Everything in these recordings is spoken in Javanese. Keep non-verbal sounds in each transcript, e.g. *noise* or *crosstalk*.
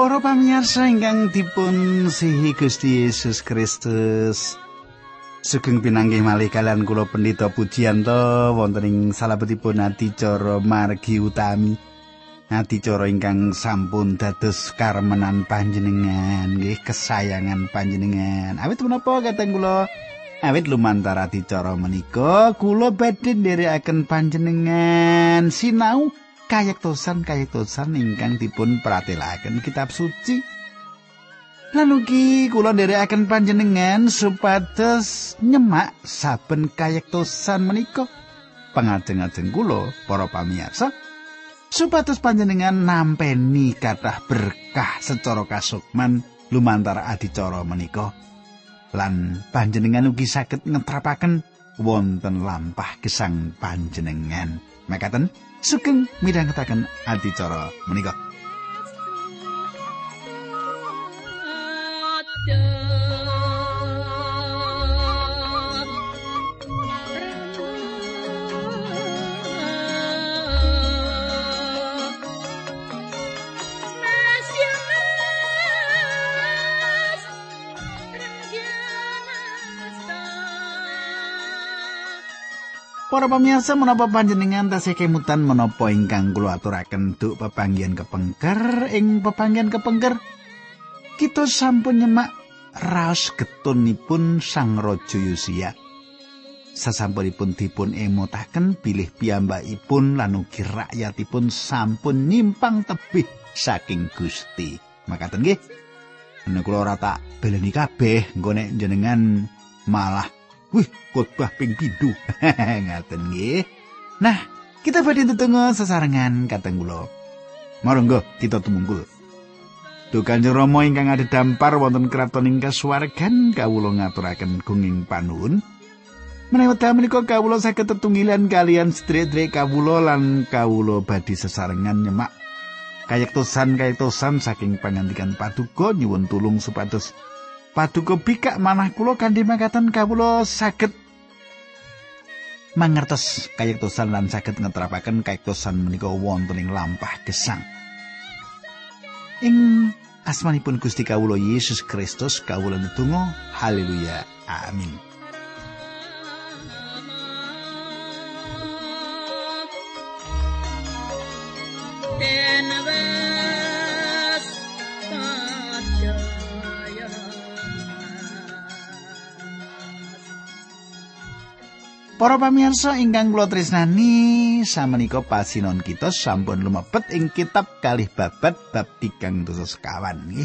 Para pamirsa ingkang dipun sihi Gusti Yesus Kristus. Sugeng pinanggih malih kalian kula pendeta pujianto wonten ing salebetipun adicara margi utami. Adicara ingkang sampun dados karmenan panjenengan, nggih kesayangan panjenengan. Awit menapa kateng kula? Awit lumantar adicara menika kula badhe nderekaken panjenengan sinau kayektosan-kayektosan ingkang dipun pratelaken kitab suci. Lan ugi kula nderekaken panjenengan supados nyemak saben kayektosan menika. Pangajeng-ajeng kula para pamirsa supados panjenengan nampeni kathah berkah secara kasukman lumantar adicara menika. Lan panjenengan ugi saged ngetrapaken wonten lampah gesang panjenengan. Mekaten sugeng midhangetaken adicara menika. Para pamirsa menapa panjenengan tasih kemutan menapa ingkang kula aturaken duk pepanggihan kepengker ing pepanggihan kepengker kita sampun nyemak raos getunipun Sang Raja Yosia. Sasampunipun dipun emotaken bilih piyambakipun lan ugi rakyatipun sampun nyimpang tebih saking Gusti. Makaten nggih. Nek kula ora tak beleni kabeh engko nek jenengan malah Wih, khotbah ping pindho. *laughs* Ngaten nggih. Nah, kita badhe tetunggu sesarengan kateng kula. Marangga kita tumungkul. Duh Kanjeng Rama ingkang dampar wonten kraton ing kasuwargan kawula ngaturaken gunging panuwun. Menawi wekdal menika kawula saged tetunggilan kalian sedherek kawula lan kawula badhe sesarengan nyemak kayektosan-kayektosan saking pangandikan paduka nyuwun tulung supados paduka bikak manah kula kanthi mangkatan kawula saged mangertos kayektosan lan saged ngetrapaken kayektosan menika wonten ing lampah gesang. Ing asmanipun Gusti kawula Yesus Kristus kawula netunggal haleluya amin. Para pamirsa ingkang kula tresnani, samenika pasinon kita sampun lumebet ing kitab Kalih Babat bab 3 dosa sekawan nggih.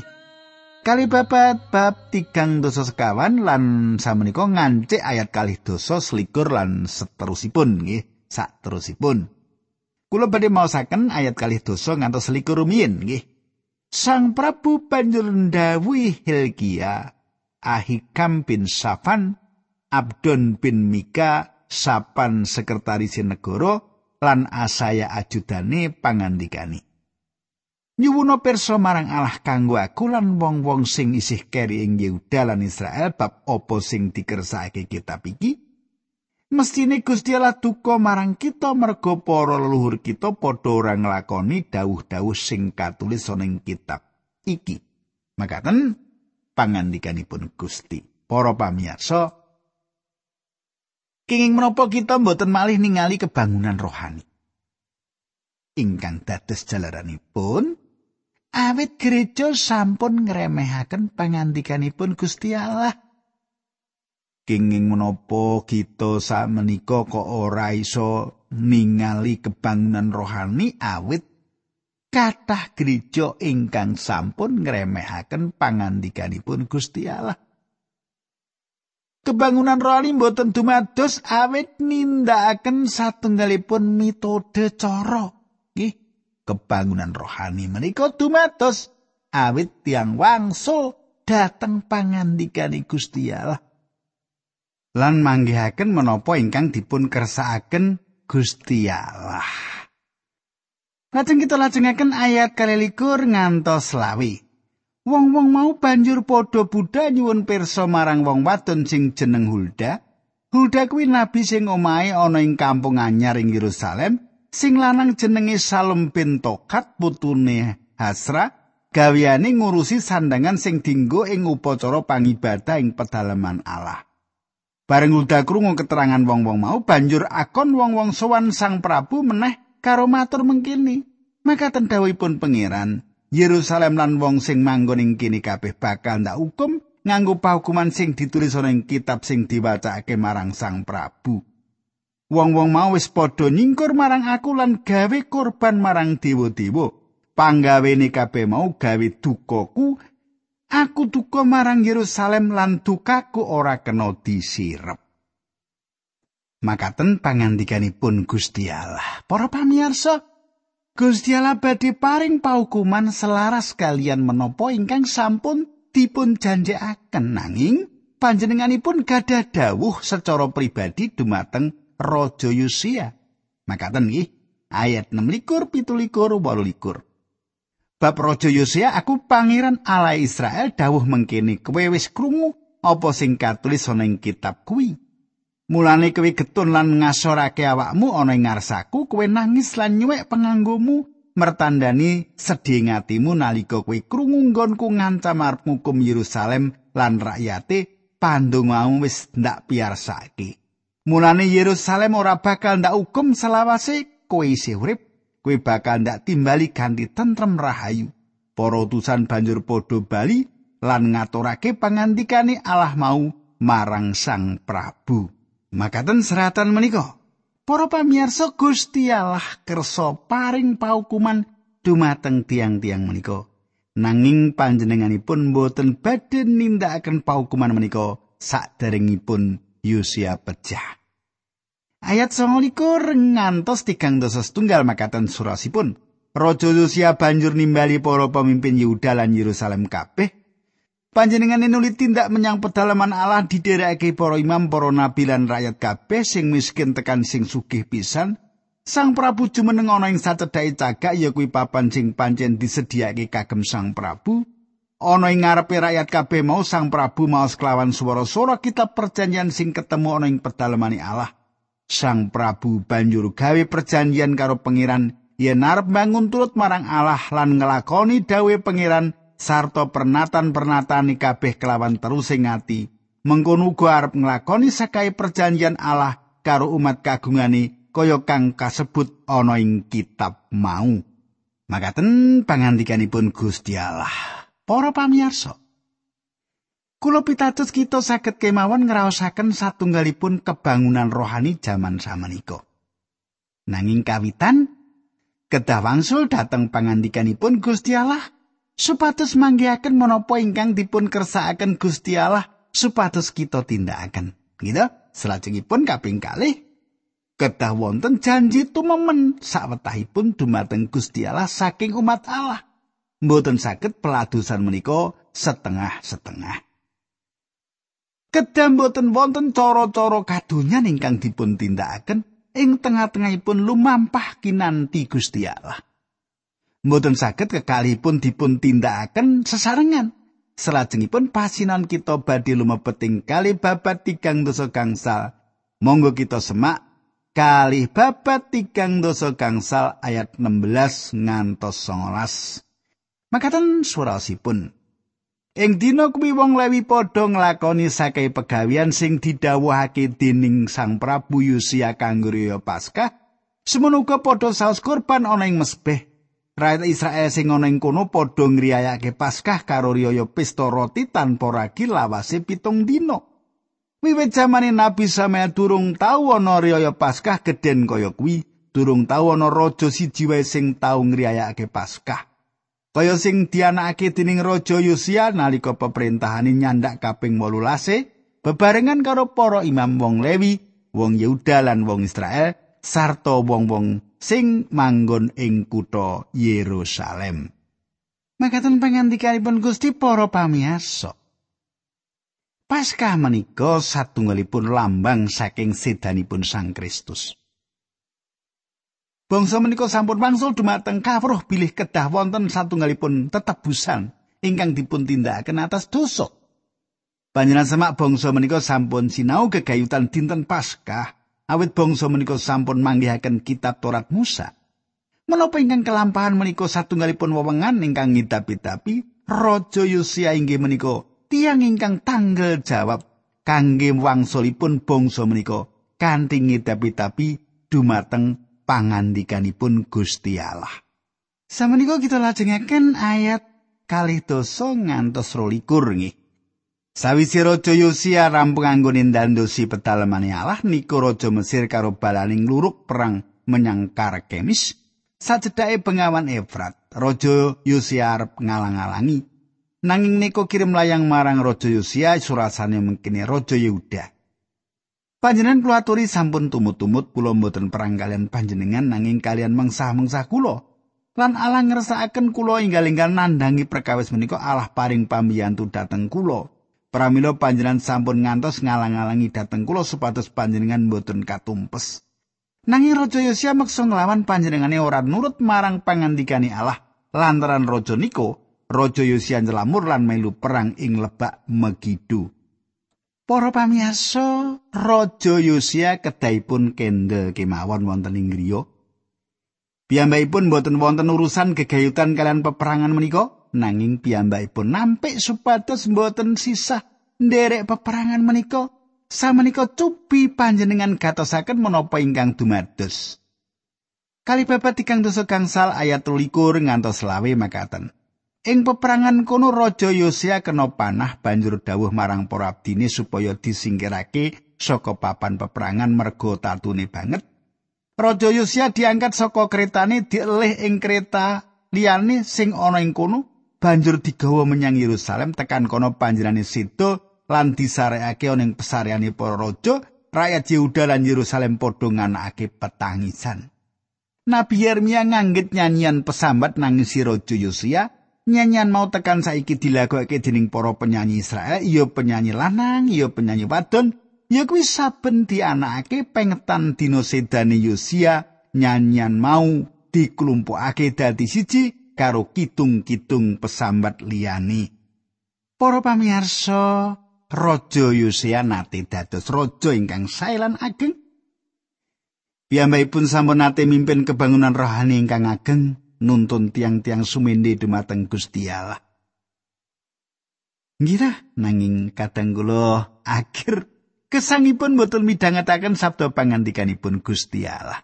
Kalih babat bab 3 dosa sekawan lan samenika ngancik ayat kalih dosa selikur lan seterusipun nggih, saterusipun. Kula badhe maosaken ayat kalih dosa ngantos selikur rumiyin nggih. Sang Prabu banjur ndhawuhi Hilkia, Ahikam bin Safan, Abdon bin Mika sapan sekretaris negara lan asaya ajudane pangandikani. Nyuwuna pirsa marang Allah kanggo aku lan wong-wong sing isih keri ing Yehuda lan Israel bab apa sing dikersakake kitab iki. Mestine Gusti Allah duka marang kita merga para leluhur kita padha ora nglakoni dawuh-dawuh sing katulis ana ing kitab iki. Makaten pangandikanipun Gusti. Para pamirsa, Kenging menapa kita mboten malih ningali kebangunan rohani. Ingkang dados jalaranipun awit gereja sampun ngremehaken pangandikanipun Gusti Allah. Kenging menapa kita samenika kok ora iso ningali kebangunan rohani awit kathah gereja ingkang sampun ngremehaken pangandikanipun Gusti Allah. Kebangunan rohani mboten dumados awit nindakaken satunggalipun metode cara. Nggih, kebangunan rohani menika dumados awit tiang wangsul dateng pangandikane Gusti Allah. Lan manggihaken menapa ingkang dipun kersakaken Gusti Allah. Lajeng kita lajengaken ayat kalilikur ngantos lawi. Wong-wong mau banjur padha budha nyuwun pirsa marang wong wadon sing jeneng Hulda. Hulda kuwi nabi sing omahe ana ing kampung anyar ing Yerusalem, sing lanang jenenge Salem bin Tokat putune Hasra, gaweane ngurusi sandangan sing dinggo ing upacara pangibadah ing pedalaman Allah. Bareng udah krungu keterangan wong-wong mau banjur akon wong-wong sowan Sang Prabu meneh karo matur mengkini. Maka tendawipun pangeran, Yerusalem lan wong sing manggon ing kene kabeh bakal ndak hukum nganggo pahukuman sing ditulis ana ing kitab sing diwacake marang Sang Prabu. Wong-wong mau wis padha nyingkur marang aku lan gawe korban marang dewa-dewa. panggawene kabeh mau gawe dukaku aku duka marang Yerusalem lan dukaku ora kena disirep makaten pangandikanipun Gusti Allah para pamirsa Gusti Allah badhe paring paukuman selaras kalian menapa ingkang sampun dipun janjekaken. Nanging panjenenganipun gadah dawuh secara pribadi dumateng Raja Yosia makaten nggih ayat 6 likur pitu likur Bab Raja Yosia aku pangeran Allah Israel dawuh mengkene kowe wis krungu apa sing katulis ana ing kitab kuwi. Mulane kowe getun lan ngasorake awakmu ana ing ngarsaku kowe nangis lan nyuwek penganggomu mertandani sedih ngatimu nalika kowe krungu nggonku ngancam arep ngukum Yerusalem lan rakyate pandongamu wis ndak piarsake. Mulane Yerusalem ora bakal ndak hukum selawase kowe isih urip kowe bakal ndak timbali ganti tentrem rahayu. Para utusan banjur padha bali lan ngaturake pangandikane Allah mau marang Sang Prabu. Makaten seratan menika. Para pamirsa Gusti Allah kersa paring paukuman dumateng tiang-tiang menika. Nanging panjenenganipun boten badhe nindakaken paukuman menika saderengipun Yosia pecah. Ayat 29 ngantos tigang dosa setunggal makaten surasipun. Raja Yosia banjur nimbali para pemimpin Yehuda lan Yerusalem kabeh. Panjenengan nuli tindak menyang pedalaman Allah didherekake para imam, para nabi lan rakyat kabeh sing miskin tekan sing sugih pisan. Sang Prabu jumeneng ana ing sacedhake cagak ya kuwi papan sing pancen disediakake kagem Sang Prabu. Ana ing ngarepe rakyat kabeh mau Sang Prabu maos kelawan swara-swara kitab perjanjian sing ketemu ana ing pedalamane Allah. Sang Prabu banjur gawe perjanjian karo pangeran yen arep bangun turut marang Allah lan ngelakoni dawe pangeran sarta pernatan-pernatani kabeh kelawan terus ing ati. Mengkono uga arep nglakoni sakai perjanjian Allah karo umat kagungane kaya kang kasebut ana ing kitab mau. Makaten pangandikanipun Gusti Allah. Para pamirsa, Kula pitados kita saged kemawon ngraosaken satunggalipun kebangunan rohani jaman samenika. Nanging kawitan kedah wangsul dhateng pangandikanipun Gusti Allah supados manggihaken menapa ingkang dipun kersakaken Gusti Allah supados kita tindakaken. Gitu? Selajengipun kaping kalih kedah wonten janji tumemen sawetahipun dumateng Gusti Allah saking umat Allah. Mboten saged peladusan menika setengah-setengah. Kedam boten wonten cara-cara kadonyan ingkang dipun tindakaken ing tengah-tengahipun lumampah kinanti Gusti Allah. Mboten saged kekalipun dipun tindakaken sesarengan. Selajengipun pasinan kita badhe lumebet ing kali babat tigang dosa gangsal. Monggo kita semak kali babat tigang dosa gangsal ayat 16 ngantos 19. Makaten surasipun. Ing dina kuwi wong Lewi padha nglakoni sakai pegawian sing didhawuhake dening Sang Prabu Yosia kanggo Paskah. Semono uga padha saos kurban ana ing mesbeh. Rakyat Israel sing ana ing kono padha ngriyayake Paskah karo Raya pesta roti tanpa ragi lawase pitung dina. Wiwit zamane Nabi Samuel durung tau ana Raya Paskah gedhen kaya kuwi, durung tau ana raja siji wae sing tau ngriyayake Paskah. kaya sing dianakake dening Raja Yosia nalika peperintahane nyandak kaping 18 bebarengan karo para imam wong Lewi, wong Yehuda lan wong Israel sarta wong-wong sing manggon ing kutha Yerusalem. Makaten pangandikanipun Gusti para pamiyarsa. Paskah menika satunggalipun lambang saking sedanipun Sang Kristus. Bangsa menika sampun wangsul dumateng kawruh bilih kedah wonten satunggalipun tetebusan ingkang dipun tindakaken atas dosa. Panjenengan semak bangsa menika sampun sinau gegayutan dinten Paskah awit bangsa menika sampun manggihaken kitab Torat Musa. Menapa ingkang kelampahan menika satunggalipun wewengan ingkang ngidapi-dapi Raja Yosia inggih menika tiang ingkang tanggal jawab kangge wangsulipun bangsa menika kanthi ngidapi-dapi dumateng pangandikanipun Gusti Allah. Samenika kita lajengaken ayat kalih dosa ngantos rolikur nggih. Sawise Raja Yosia rampung anggone ndandosi pedalemane Allah niku Raja Mesir karo balaning luruk perang menyang Karkemis. Sajedake bengawan Efrat, Raja Yosia arep ngalang-alangi. Nanging Neko kirim layang marang Raja Yosia surasane mengkene Raja Yehuda. Panjenengan kula aturi sampun tumut-tumut kula mboten perang kalian panjenengan nanging kalian mengsah-mengsah kula. Lan Allah ngersakaken kula inggal-inggal nandangi perkawis menika Allah paring pambiyantu dhateng kula. Pramila panjenengan sampun ngantos ngalang-alangi dhateng kula supados panjenengan mboten katumpes. Nanging Raja Yosia meksa nglawan panjenengane ora nurut marang pangandikane Allah. Lantaran raja niko, Raja Yosia nyelamur lan melu perang ing lebak Megido. Para pamiyasa, Raja Yosia kedahipun kendel kemawon wonten ing griya. Piyambakipun boten wonten urusan gegayutan kalian peperangan menika, nanging piyambakipun nampik supados boten sisah nderek peperangan menika. samenika cupi panjenengan gatosaken menapa ingkang dumados. Kali babat tigang dosa gangsal ayat 23 ngantos lawe makaten. Ing peperangan kono Raja Yosia kena panah banjur dawuh marang para abdine supaya disingkirake saka papan peperangan mergo tatune banget. Raja Yosia diangkat saka kretane dielih ing kereta liyane sing ana ing kono banjur digawa menyang Yerusalem tekan kono panjenengane sida lan disarekake ning pesareane para raja, rakyat Yehuda lan Yerusalem padha nganakake petangisan. Nabi Yeremia nganggit nyanyian pesambat nangisi Raja Yosia. Nyanyian mau tekan saiki dilagokake dening para penyanyi Israel, iya penyanyi lanang, iya penyanyi wadon, ya kuwi saben dianakake pengetan dina sedane Yosia, nyanyian mau diklumpukake dadi siji karo kitung-kitung pesambat liyane. Para pamirsa, Raja Yosia nate dados raja ingkang sae lan ageng. Piyambakipun sampun nate mimpin kebangunan rohani ingkang ageng nuntun tiang-tiang sumende dumateng Gusti Allah. Ngira nanging kadang kula akhir kesangipun boten midhangetaken sabda pangandikanipun Gusti Allah.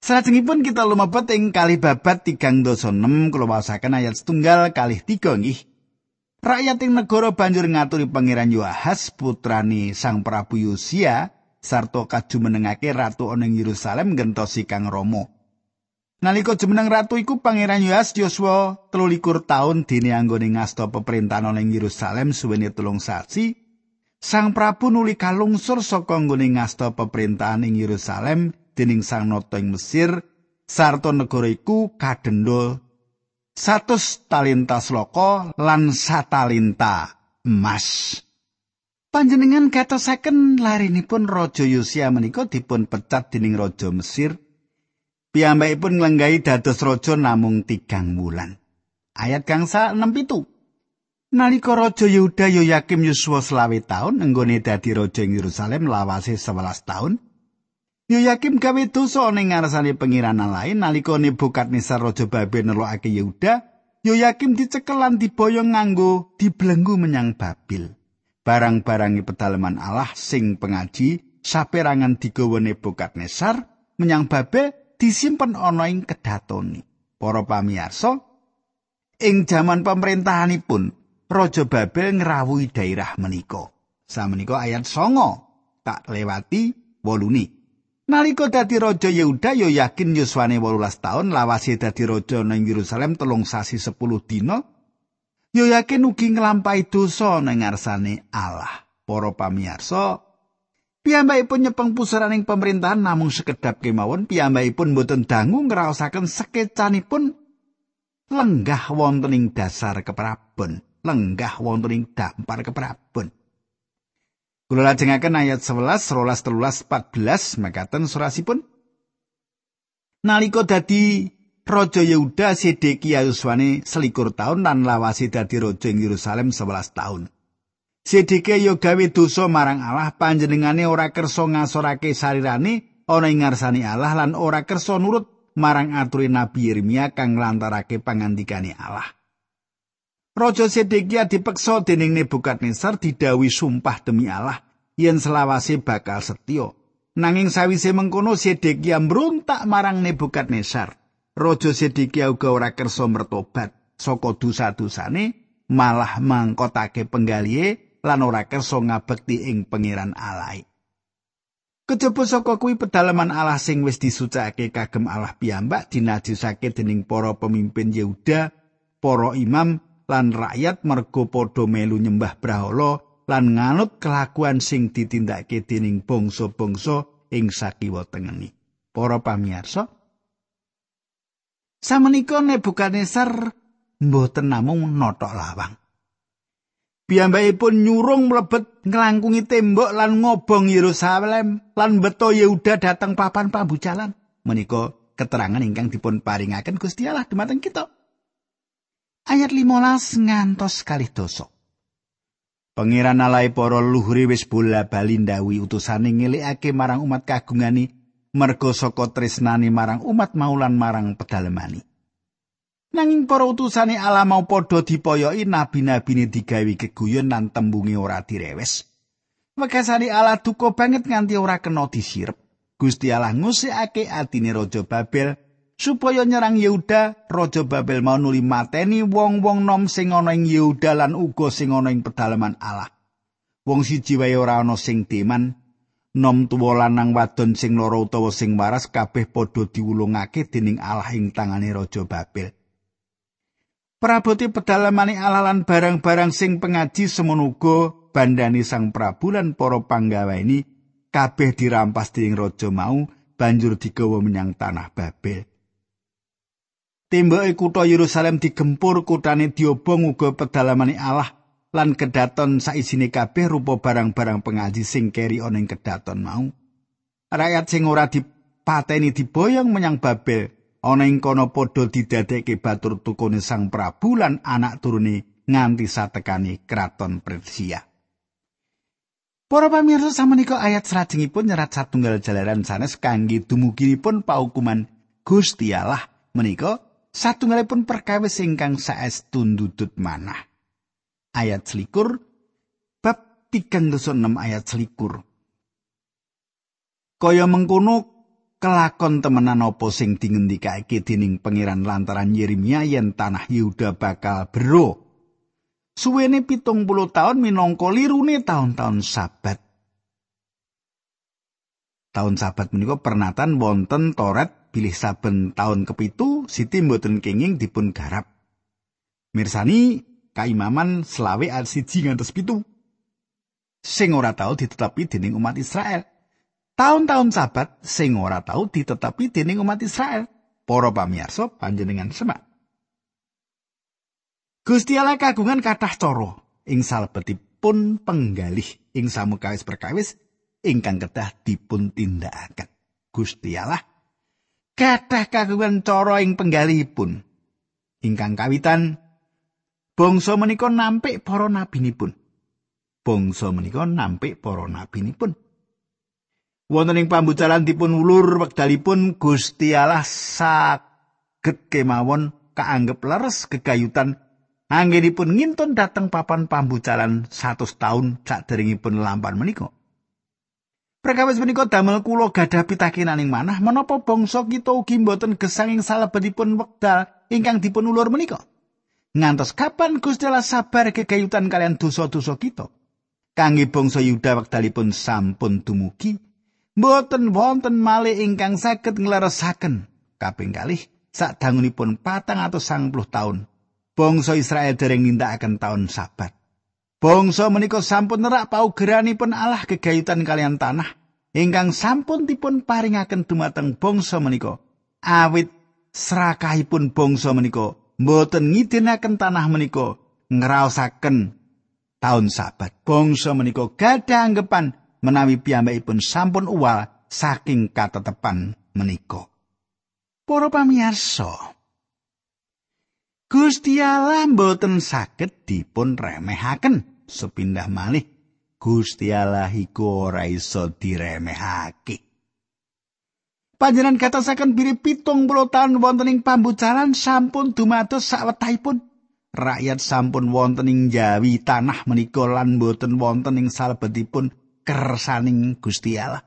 Salajengipun kita lumebet ing kali babat tigang dosa 6 kula wasaken ayat setunggal kalih tiga nggih. Rakyat ing negara banjur ngaturi pangeran Yoahas putrani Sang Prabu Yosia sarta kajumenengake ratu ana ing Yerusalem gentosi Kang Rama. Nalika jumeneng ratu iku pangeran Yoahas Yosua 23 taun dene anggone ngasta peperintahan ana ing Yerusalem suwene tulung sasi. Sang Prabu nuli kalungsur saka nggone ngasta peperintahan ing Yerusalem dening Sang Nata ing Mesir sarta negara iku kadendha satus talenta sloko lan satalenta emas. Panjenengan gatosaken larinipun Raja Yosia menika dipun pecat dening Raja Mesir. Piyambakipun nglenggahi dados raja namung tigang wulan. Ayat gangsa 67. Nalika Raja Yehuda Yoyakim yuswa selawe taun enggone dadi raja ing Yerusalem lawase 11 taun. Yoyakim gawe dosa ning ngarsane pengiranan lain nalika Nebukadnezar raja Babel nelokake Yehuda, Yoyakim dicekel lan diboyong nganggo dibelenggu menyang Babel. Barang-barangi pedalaman Allah sing pengaji saperangan digawa Nebukadnezar menyang Babel disimpen ana ing kedatone. Para pamirsa, ing jaman pemerintahanipun Raja Babel ngrawuhi daerah menika. Samenika ayat 9 tak lewati wolune. Nalika dadi raja Yehuda yo yakin yuswane 18 taun lawase dadi raja nang Yerusalem telung sasi 10 dina. Yo yakin ugi nglampahi dosa nang ngarsane Allah. Para pamirsa, piyambakipun nyepeng pusaraning pemerintahan namung sekedap kemawon piyambakipun boten dangu ngraosaken sekecanipun lenggah wonten ing dasar keprabon, lenggah wonten ing dampar keprabon. Kula lajengaken ayat 11, 12, 13, 14 makaten surasipun. Nalika dadi Raja Yehuda Sedekia yuswane selikur taun lan lawase dadi raja ing Yerusalem 11 taun. Sedekia yo gawe dosa marang Allah panjenengane ora kersa ngasorake sarirane ana ing ngarsane Allah lan ora kersa nurut marang aturi Nabi Yeremia kang nglantarake pangandikane Allah. Raja Sedekia dipeksa dening Nebukadnezar didawi sumpah demi Allah yen selawase bakal setya. Nanging sawise mengkono Sedekia mbrontak marang Nebukadnezar. Raja Sedekia uga ora kersa mertobat saka dosa-dosane malah mangkotake penggalihe lan ora kersa ngabekti ing pangeran Allah. Kejaba saka kuwi pedalaman Allah sing wis disucake kagem Allah piyambak dinajisake dening para pemimpin Yehuda, para imam lan rakyat mergo padha melu nyembah brahala lan nganut kelakuan sing ditindakake dening bangsa-bangsa ing sakiwa tengeni. Para pamirsa, samenika Nebukadnezar mboten namung notok lawang. Piyambakipun nyurung mlebet nglangkungi tembok lan ngobong Yerusalem lan beto Yehuda dateng papan pambucalan. Menika keterangan ingkang dipun paringaken Gusti Allah dumateng kita. Ayat 15 ngantos kalih dosa. Pangeran alai para luhuri wis bola bali ndawi utusane ngelikake marang umat kagungani merga saka tresnani marang umat maulan marang pedalemani. Nanging para utusane Allah mau padha dipoyoki nabi-nabine digawe keguyon lan tembunge ora direwes. Wekasane Allah duka banget nganti ora kena disirep. Gusti Allah ngusikake atine Raja Babel supaya nyerang Yehuda. Raja Babel mau nuli mateni wong-wong nom sing ana ing Yehuda lan uga sing ana ing pedalaman Allah. Wong siji wae ora ana sing deman. Nom tuwa lanang wadon sing loro utawa sing waras kabeh padha diwulungake dening Allah ing tangane Raja Babel. Praboti pedalamane Allah lan barang-barang sing pengaji semono uga bandani Sang Prabu lan para panggawa ini kabeh dirampas dening raja mau banjur digawa menyang tanah Babel. Tembok kutha Yerusalem digempur kutane diobong uga pedalamane Allah lan kedaton saisine kabeh rupa barang-barang pengaji sing keri ana ing kedaton mau. Rakyat sing ora dipateni diboyong menyang Babel ana ing kono padha didadekke batur tukune Sang Prabu lan anak turune nganti satekane kraton Persia. Para pamirsa samenika ayat salajengipun nyerat satunggal jalaran sanes kangge dumuginipun paukuman Gusti Allah menika satunggalipun perkawis ingkang saestu ndudut manah. Ayat selikur bab 36 ayat selikur. Kaya mengkono kelakon temenan apa sing dingendikake dening pangeran lantaran Yeremia yen tanah Yehuda bakal bero. Suwene pitung puluh tahun minangka lirune tahun-tahun sabat. Tahun sabat menika pernatan wonten Toret bilih saben tahun kepitu Siti mboten kenging dipun garap. Mirsani kaimaman selawe al siji ngantos pitu. Sing ora tau ditetapi dening umat Israel. Tahun-tahun sabat sing ora tau ditetapi dening umat Israel. Para pamirsa panjenengan semak. Gusti Allah kagungan kathah cara ing salebetipun penggalih ing samukawis perkawis ingkang kedah dipun tindakaken. Gusti Allah kathah kagungan cara ing penggalihipun ingkang kawitan bangsa menika nampik para nabinipun. Bangsa menika nampik para nabinipun. wonten ing pambucalan dipun ulur wekdalipun Gusti Allah saged kemawon kaanggep leres kegayutan anggenipun ngintun dateng papan pambucalan 100 taun saderengipun lampan menika. Perkawis menika damel kula gadah pitakenan ing manah menapa bangsa kita ugi mboten gesang ing salebetipun wekdal ingkang dipun ulur menika. Ngantos kapan Gusti Allah sabar kegayutan kalian dosa-dosa kita? Kangge bangsa Yuda wekdalipun sampun dumugi, Mboten wonten malih ingkang saged ngleresaken kaping kalih sadangunipun patang atau sang puluh tahun. Bangsa Israel dereng nindakaken tahun sabat. Bangsa menika sampun nerak paugeranipun Allah kegayutan kalian tanah ingkang sampun dipun paringaken dumateng bangsa menika. Awit serakahipun bangsa menika mboten ngidinaken tanah menika ngraosaken tahun sabat. Bangsa menika gadah anggapan menawi piyambakipun sampun uwal saking katetepan menika. Para pamirsa, Gusti Allah mboten saged dipun remehaken sepindah malih Gusti Allah iku ora iso diremehake. Panjenengan gatosaken biri pitung puluh tahun wonten ing pambucaran sampun dumados sawetahipun. Rakyat sampun wonten ing Jawi tanah menika lan boten wonten ing salebetipun kersaning Gusti Allah.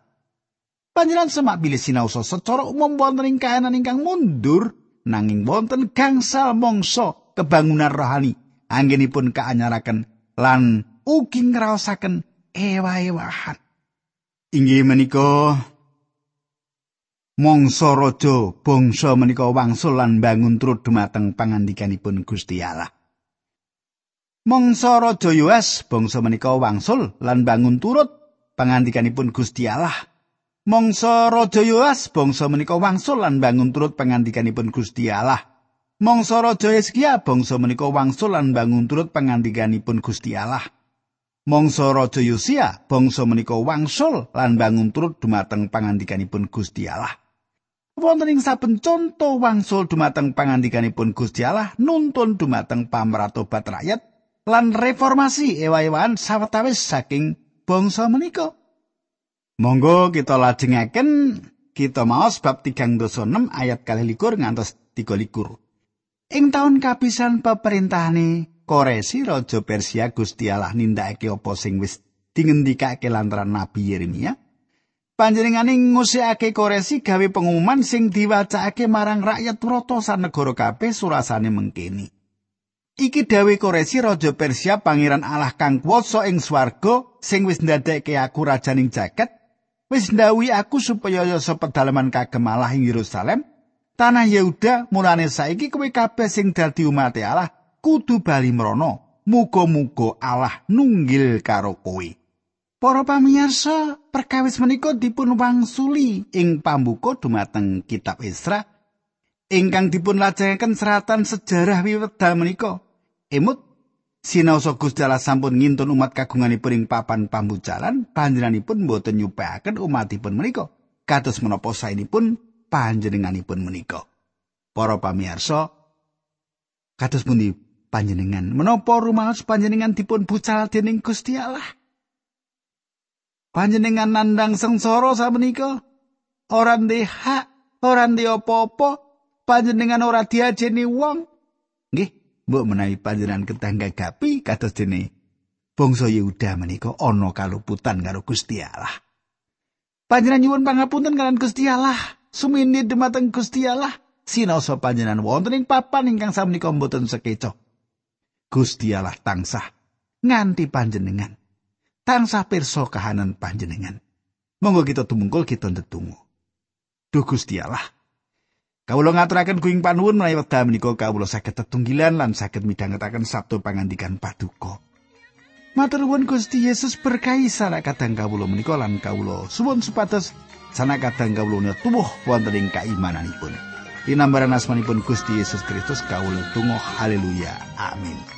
Panjenengan semak bilih sinaosa secara umum wonten ing kahanan ingkang mundur nanging wonten gangsal mangsa kebangunan rohani anggenipun kaanyaraken lan ugi ngraosaken ewa-ewahan. Inggih menika mangsa raja bangsa menika wangsul lan bangun turut dumateng pangandikanipun Gusti Allah. Mangsa raja Yoas bangsa menika wangsul lan bangun turut pangandikanipun Gusti Allah. Mangsa raja Yoas bangsa menika wangsul lan bangun turut pangandikanipun Gusti Allah. Mangsa raja Hizkia bangsa menika wangsul lan bangun turut pangandikanipun Gusti Allah. Mangsa raja Yosia bangsa menika wangsul lan bangun turut dumateng pangandikanipun Gusti Allah. wonten ing saben conto wangsul dumateng pangandikanipun Gusti Allah nuntun dumateng pamratobat rakyat lan reformasi ewa-ewan sawetawis saking bangsa menika. Monggo kita lajengaken kita maos bab 36 ayat 26 ngantos 33. Ing taun kapisan pemerintahane Koresi Raja Persia Gusti Allah nindakake apa sing wis dingendikake lantaran Nabi Yeremia. panjenengane ngusikake koresi gawe pengumuman sing diwacakake marang rakyat protosan negara kabeh surasane mengkini. Iki dawe koresi raja Persia pangeran Allah kang kuwasa ing swarga sing wis ndadekke aku rajaning jagat wis ndawi aku supaya yo pedalaman kagem Allah ing Yerusalem tanah Yehuda mulane saiki kowe kabeh sing dadi umat Allah kudu bali mrono muga-muga Allah nunggil karo kowe Para pamirsa, perkawis menika dipun wangsuli ing pambuka dumateng kitab Esra ingkang dipun lajengaken seratan sejarah wiwedal menika. Emut sinaosa Gusti Allah sampun ngintun umat kagunganipun ing papan pambucalan, panjenenganipun boten nyupayaken umatipun menika. Kados menapa saenipun panjenenganipun menika. Para pamirsa, kados pundi panjenengan? Menapa rumaos panjenengan dipun bucal dening Gusti Allah? panjenengan nandang sengsara samenika? Ora ndek hak ora ndek apa-apa panjenengan ora diajeni wong? Nggih mbok menawi panjenengan ketangga gapi kados dene bangsa Yehuda menika ana kaluputan karo Gusti Allah. Panjenengan nyuwun pangapunten kalian Gusti Allah sumini dumateng Gusti Allah sinaosa panjenengan wonten ing papan ingkang samenika mboten sekeca Gusti Allah tansah nganti panjenengan tansah pirsa kahanan panjenengan. Monggo kita tumungkul kita ndedonga. Duh Gusti Allah. Kawula ngaturaken kuing panuwun menawi wekdal menika kawula saged tetunggilan lan saged midhangetaken sabtu pangandikan paduka. Matur nuwun Gusti Yesus berkahi sanak kadang kawula menika lan kawula suwun supados sanak kadang kawula tubuh wonten ing kaimananipun. Dinambaran asmanipun Gusti Yesus Kristus kawula tunggu haleluya. Amin.